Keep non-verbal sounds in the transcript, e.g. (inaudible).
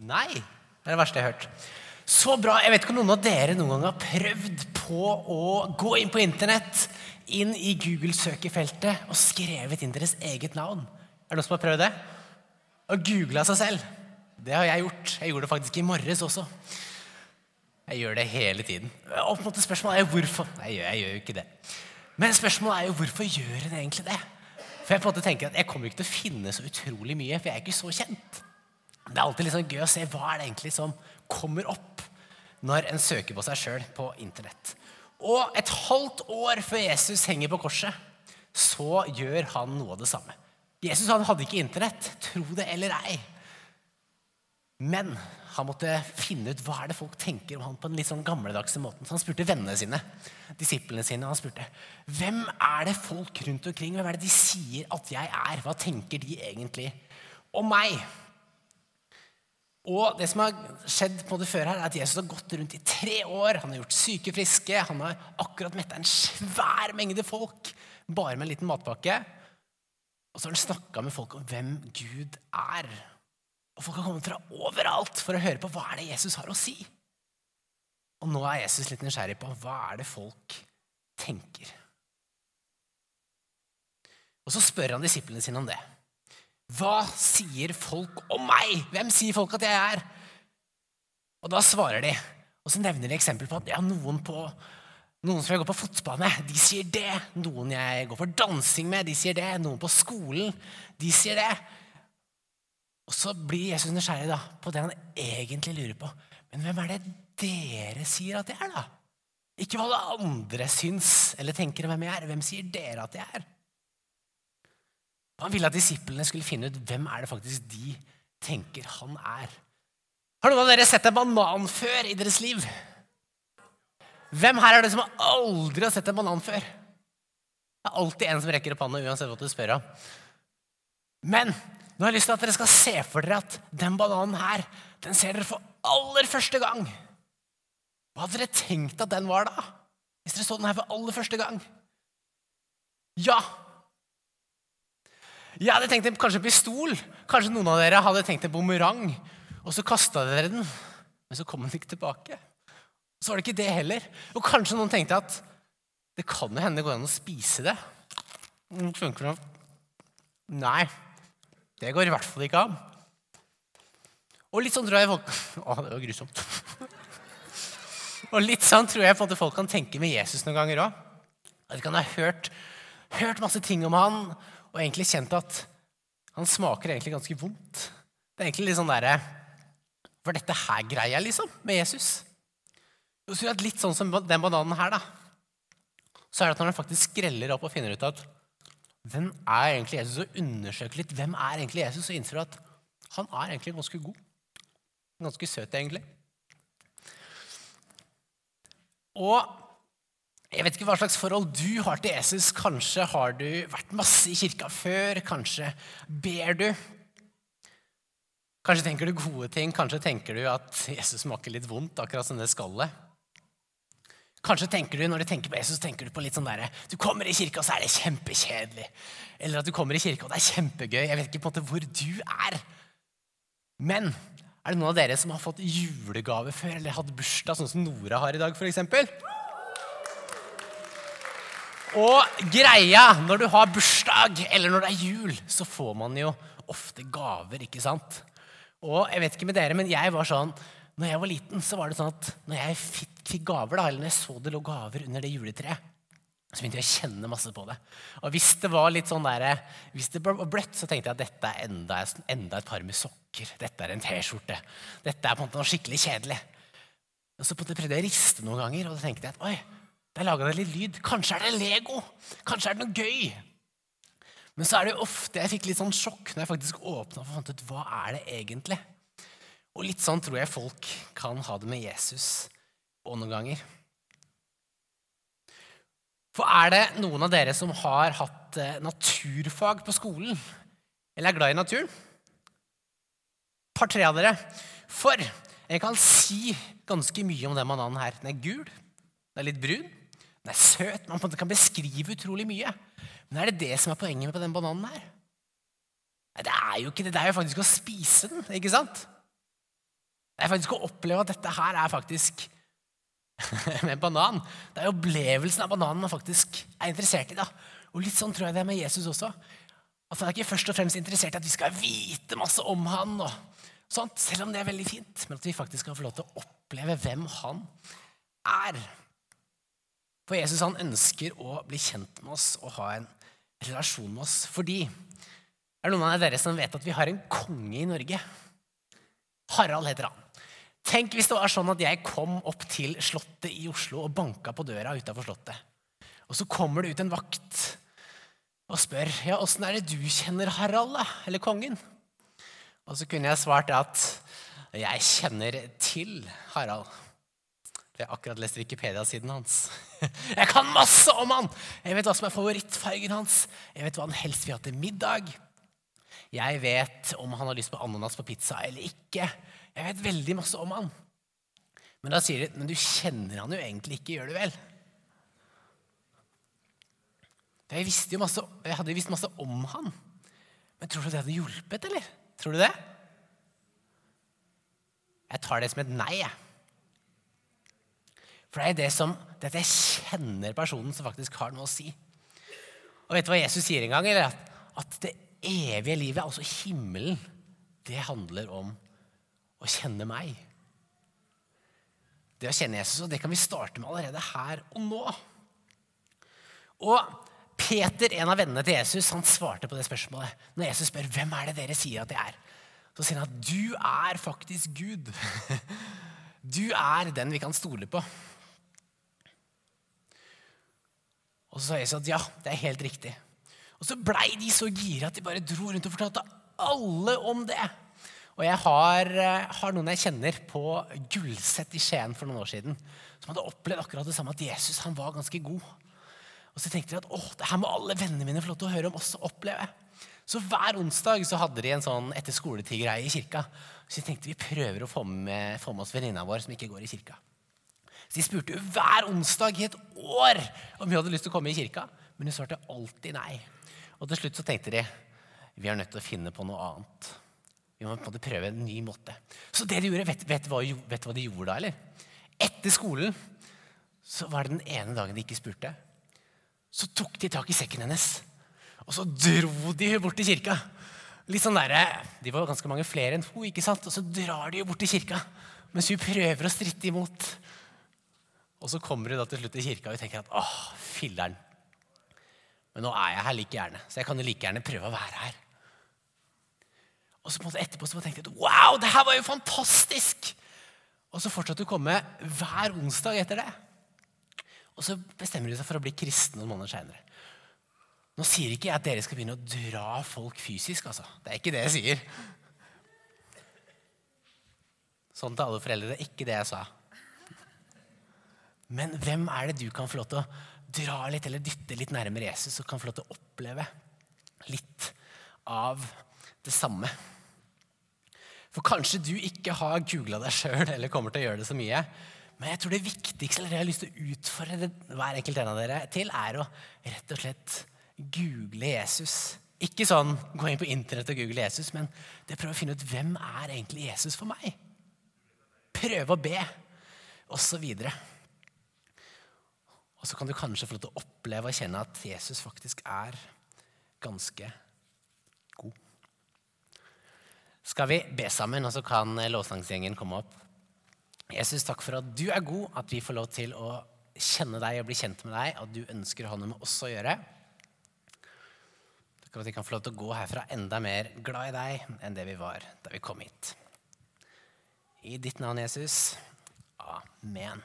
Nei. Det er det verste jeg har hørt. Så bra. Jeg vet ikke om noen av dere noen gang har prøvd på å gå inn på internett, inn i Google-søkefeltet og skrevet inn deres eget navn. Er det noen som har prøvd det? Og googla seg selv. Det har jeg gjort. Jeg gjorde det faktisk i morges også. Jeg gjør det hele tiden. Og på en måte Spørsmålet er jo hvorfor. Nei, jeg gjør jo ikke det. Men spørsmålet er jo hvorfor gjør en egentlig det? For Jeg på en måte tenker at jeg kommer ikke til å finne så utrolig mye, for jeg er ikke så kjent. Det er alltid litt sånn gøy å se hva er det egentlig som kommer opp når en søker på seg sjøl på internett. Og et halvt år før Jesus henger på korset, så gjør han noe av det samme. Jesus han hadde ikke internett, tro det eller ei. Men han måtte finne ut hva er det folk tenker om han på en litt sånn gamledagse måten. Så han spurte vennene sine, disiplene sine, han spurte hvem er det folk rundt omkring hvem er det de sier at jeg er. Hva tenker de egentlig om meg? Og det som har skjedd på det før her, er at Jesus har gått rundt i tre år. Han har gjort syke friske. Han har akkurat metta en svær mengde folk bare med en liten matpakke. Og så har han snakka med folk om hvem Gud er. Og folk har kommet fra overalt for å høre på hva er det Jesus har å si. Og nå er Jesus litt nysgjerrig på hva er det folk tenker. Og så spør han disiplene sine om det. Hva sier folk om meg? Hvem sier folk at jeg er? Og da svarer de, og så nevner de eksempel på at ja, noen, på, noen som jeg går på fotball med, de sier det. Noen jeg går for dansing med, de sier det. Noen på skolen, de sier det. Og så blir Jesus nysgjerrig da, på det han egentlig lurer på. Men hvem er det dere sier at jeg er, da? Ikke hva alle andre syns eller tenker om hvem jeg er. Hvem sier dere at jeg er? Han ville at disiplene skulle finne ut hvem er det faktisk de tenker han er. Har noen av dere sett en banan før i deres liv? Hvem her er det som aldri har sett en banan før? Det er alltid en som rekker opp hånda uansett hva du spør om. Men nå har jeg lyst til at dere skal se for dere at den bananen her, den ser dere for aller første gang. Hva hadde dere tenkt at den var da? Hvis dere så den her for aller første gang? Ja, jeg hadde tenkt en kanskje pistol. Kanskje noen av dere hadde tenkt en bumerang. Og så kasta dere den, men så kom den ikke tilbake. Og så var det ikke det heller. Og kanskje noen tenkte at det kan jo hende det går an å spise det. Funker det? Nei, det går i hvert fall ikke an. Og litt sånn tror jeg folk Å, det var grusomt. Og litt sånn tror jeg på en folk kan tenke med Jesus noen ganger òg. At de kan ha hørt, hørt masse ting om han, og egentlig kjent at han smaker egentlig ganske vondt. Det er egentlig litt sånn derre For dette her greier jeg, liksom, med Jesus. Og så at Litt sånn som den bananen her, da. Så er det at når han faktisk skreller opp og finner ut at hvem er egentlig Jesus, og undersøker litt hvem er egentlig Jesus, og innser at han er egentlig ganske god. Ganske søt, egentlig. Og jeg vet ikke hva slags forhold du har til Jesus. Kanskje har du vært masse i kirka før. Kanskje ber du. Kanskje tenker du gode ting. Kanskje tenker du at Jesus smaker litt vondt, akkurat som det skallet. Kanskje tenker du når du tenker på Jesus, tenker du på litt sånn der, du kommer i kirka, og så er det kjempekjedelig. Eller at du kommer i kirka, og det er kjempegøy. Jeg vet ikke på en måte hvor du er. Men er det noen av dere som har fått julegave før, eller hatt bursdag, sånn som Nora har i dag, f.eks.? Og greia, når du har bursdag eller når det er jul, så får man jo ofte gaver, ikke sant? Og jeg vet ikke med dere, men jeg var sånn når jeg var liten, så var det sånn at når jeg fikk, fikk gaver, da, eller når jeg så det lå gaver under det juletreet, så begynte jeg å kjenne masse på det. Og hvis det var litt sånn der, hvis det var bløtt, så tenkte jeg at dette er enda, enda et par med sokker. Dette er en T-skjorte. Dette er på en måte noe skikkelig kjedelig. Og så prøvde jeg å riste noen ganger, og da tenkte jeg at oi, der laga det litt lyd. Kanskje er det Lego. Kanskje er det noe gøy. Men så er det jo ofte jeg fikk litt sånn sjokk når jeg faktisk åpna og fant ut hva er det egentlig Og litt sånn tror jeg folk kan ha det med Jesus og noen ganger. For er det noen av dere som har hatt eh, naturfag på skolen, eller er glad i naturen? Par-tre av dere. For jeg kan si ganske mye om den bananen her. Den er gul, den er litt brun, den er søt. Man kan beskrive utrolig mye. Men er det det som er poenget med den bananen her? Nei, det er jo ikke det. Det er jo faktisk å spise den. ikke sant? Det er faktisk å oppleve at dette her er faktisk (laughs) med banan. Det er opplevelsen av bananen man faktisk er interessert i. da. Og litt sånn tror jeg det er med Jesus også. At Han er ikke først og fremst interessert i at vi skal vite masse om han, og sånt, selv om det er veldig fint, men at vi faktisk skal få lov til å oppleve hvem han er. For Jesus han ønsker å bli kjent med oss og ha en relasjon med oss. Fordi er det noen av dere som vet at vi har en konge i Norge? Harald heter han. Tenk hvis det var sånn at jeg kom opp til Slottet i Oslo og banka på døra utafor Slottet. Og så kommer det ut en vakt og spør ja, åssen er det du kjenner Harald, da? Eller kongen? Og så kunne jeg svart at jeg kjenner til Harald. Jeg har akkurat lest Wikipedia-siden hans. (laughs) Jeg kan masse om han! Jeg vet hva som er favorittfargen hans. Jeg vet hva han helst vil ha til middag. Jeg vet om han har lyst på ananas på pizza eller ikke. Jeg vet veldig masse om han. Men da sier de men du kjenner han jo egentlig ikke, gjør du vel? Jeg, jo masse, jeg hadde jo visst masse om han. Men tror du det hadde hjulpet, eller? Tror du det? Jeg tar det som et nei. jeg. For det er det som, det at jeg kjenner personen, som faktisk har noe å si. Og vet du hva Jesus sier en gang? Eller? At det evige livet, altså himmelen, det handler om å kjenne meg. Det å kjenne Jesus, og det kan vi starte med allerede her og nå. Og Peter, en av vennene til Jesus, han svarte på det spørsmålet. Når Jesus spør hvem er det dere sier at jeg er, så sier han at du er faktisk Gud. Du er den vi kan stole på. Og så sa Jesus at ja, det er helt riktig. Og så blei de så gira at de bare dro rundt og fortalte alle om det. Og jeg har, eh, har, noen jeg kjenner på Gullset i Skien for noen år siden, som hadde opplevd akkurat det samme, at Jesus han var ganske god. Og så tenkte de at åh, det her må alle vennene mine få lov til å høre om også oppleve. Så hver onsdag så hadde de en sånn etter skoletid-greie i kirka. Så tenkte vi prøver å få med, få med oss venninna vår som ikke går i kirka. Så De spurte jo hver onsdag i et år om hun hadde lyst til å komme i kirka. Men hun svarte alltid nei. Og til slutt så tenkte de vi er nødt til å finne på noe annet. Vi må på en prøve en ny måte. Så det de gjorde, vet, vet, hva, de gjorde da? eller? Etter skolen så var det den ene dagen de ikke spurte. Så tok de tak i sekken hennes, og så dro de henne bort til kirka. Litt sånn der, De var ganske mange flere enn hun, ikke sant? og så drar de henne bort til kirka. Mens hun prøver å stritte imot. Og så kommer hun da til slutt til kirka og hun tenker at åh, filler'n. Men nå er jeg her like gjerne, så jeg kan jo like gjerne prøve å være her. Og så på en måte etterpå så tenkte jeg wow, det her var jo fantastisk! Og så fortsatte hun å komme hver onsdag etter det. Og så bestemmer de seg for å bli kristne noen måneder seinere. Nå sier ikke jeg at dere skal begynne å dra folk fysisk. altså. Det er ikke det jeg sier. Sånn til alle foreldre. Det er ikke det jeg sa. Men hvem er det du kan få lov til å dra litt eller dytte litt nærmere Jesus og kan få lov til å oppleve litt av det samme. For kanskje du ikke har googla deg sjøl (laughs) eller kommer til å gjøre det så mye. Men jeg tror det viktigste eller det jeg har lyst til å utfordre hver enkelt en av dere til, er å rett og slett google Jesus. Ikke sånn gå inn på internett og google Jesus, men det prøve å finne ut hvem er egentlig Jesus for meg. Prøve å be, osv. Og så kan du kanskje få lov til å oppleve og kjenne at Jesus faktisk er ganske god. Skal vi be sammen, og så kan lovsangsgjengen komme opp? Jesus, takk for at du er god, at vi får lov til å kjenne deg og bli kjent med deg, at du ønsker å ha noe med oss å gjøre. Takk for at vi kan få lov til å gå herfra enda mer glad i deg enn det vi var da vi kom hit. I ditt navn, Jesus. Amen.